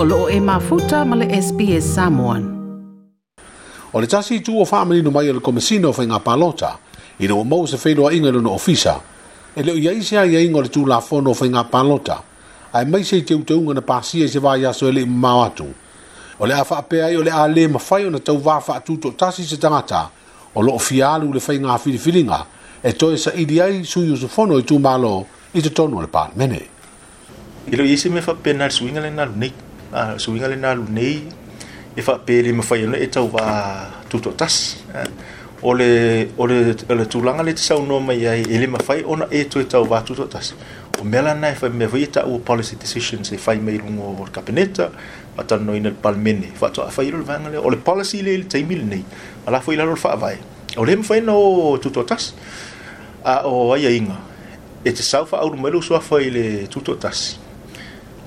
o loo e mafuta ma le SPS Samoan. O le tasi tu o whaamani no mai o le komisino whainga palota, i no mou se whedo a inga luna ofisa, e leo ia isi a ia inga le tu la fono whainga palota, ai mai se i te uteunga na pasia i se vai aso e le mau atu. O le awha apea i o le a le mawhai o na tau wafa atu to tasi se tangata, o loo fialu le whainga filifilinga, e toe sa i diai sui usu fono i tu malo i te tonu le paan mene. Ilo yisi me fa penal swingale na lunik, a ah, so le na lunei e fa pele me fai e tau va tuto tas eh, ole ole ole tu langa le tsau no mai ai ele me ona e, e tu tau va tuto tas o melana na e fa me vi e tau policy decisions e fai me lungo o kabineta ata no in el fa to fa ilo vanga le ole policy le te mil nei ala fo ilo fa vai ole me fai no tuto tas a ah, o ai inga e te sau fa au melu so fa ile tuto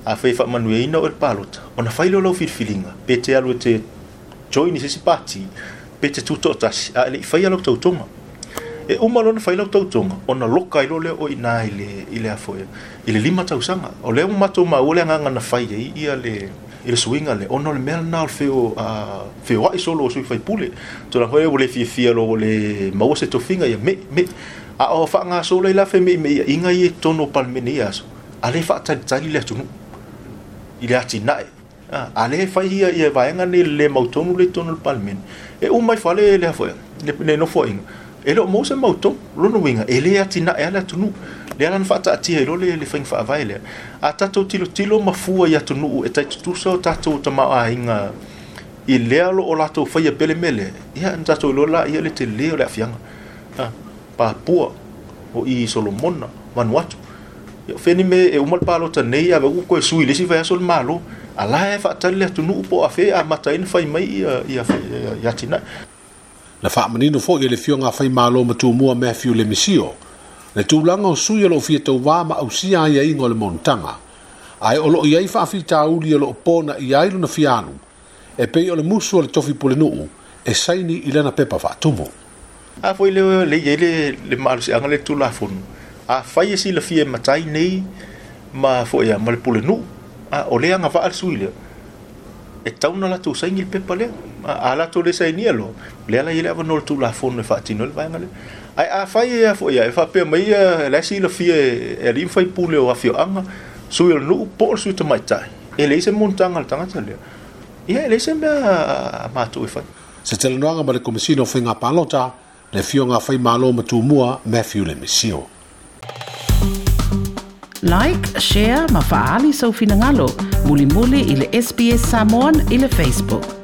a faamanuiaina o el paloto ona failolou filifiliga pe te alu join te joini sisi pati pe te tuta o a e leʻi faia lau tautoga e uma ona loka i lo le o inā ile le ile i le lima tausaga o lea le agaga na faia ye ia le i le le ona o le mea lanā o a feo ai solo o sui faipule tolagoe ua le fiafia lo le maua se finga ia me me a o faagaso lai la fe me, me, aʻiga e tono palemene ia aso i le ati nae ah, a le fai hia i vaenga ni le mautonu le tonu le palmen e o mai fale le hafo le le no e lo mo se mauton lo no winga e le ati nae e ala tunu le ala nfa ati e lo le le fai fa vaile a tato tilo tilo mafua ya tunu e tai tutu sa tato tama a inga i le alo o lato fai e pele mele ia ntato e lo la ia le te le o le afianga ah, pa pua o i solomona vanuatu o feni me e uma le ta nei ave uku koe sui lesi fa le malo ala e faatali le atunuu po afe amataina fai mai ia ia ia fa na faamanino foʻi e le fioga fa malo ma tumua me fiu le misio le tulaga o sui o e loo fia tauvā ma ausia ai aiga o le monotaga ae o loo i ai faafitauli o loo pona i ai e lona fialu e pei o le musu o le tofi pulenuu e saini i lana pepa faatumu a foi le ye le le maaloseaga le fonu a fai e si la fie matai nei ma fo ea ma le pule nu a o lea nga vaal sui lea e tauna la tu saingi le pepa lea a, a la tu le saini alo lea la i e lea vanoa tu la fono e fa tino le vaenga lea ai a fai e fo ea e fa e pia mai e a la si la fie e alim fai pule o a fio anga sui le nu po o sui tamai tai e leise montanga le tangata lea ia e leise mea a mātu e fai Se tele noanga ma le komisino fai ngā palota, le fio ngā fai mālo ma tūmua Matthew Lemisio. Like, share, ma faali sa so ufinangalo. Muli muli ili SBS Samoan ili Facebook.